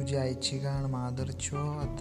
तुझी आईची गाण मादर चोत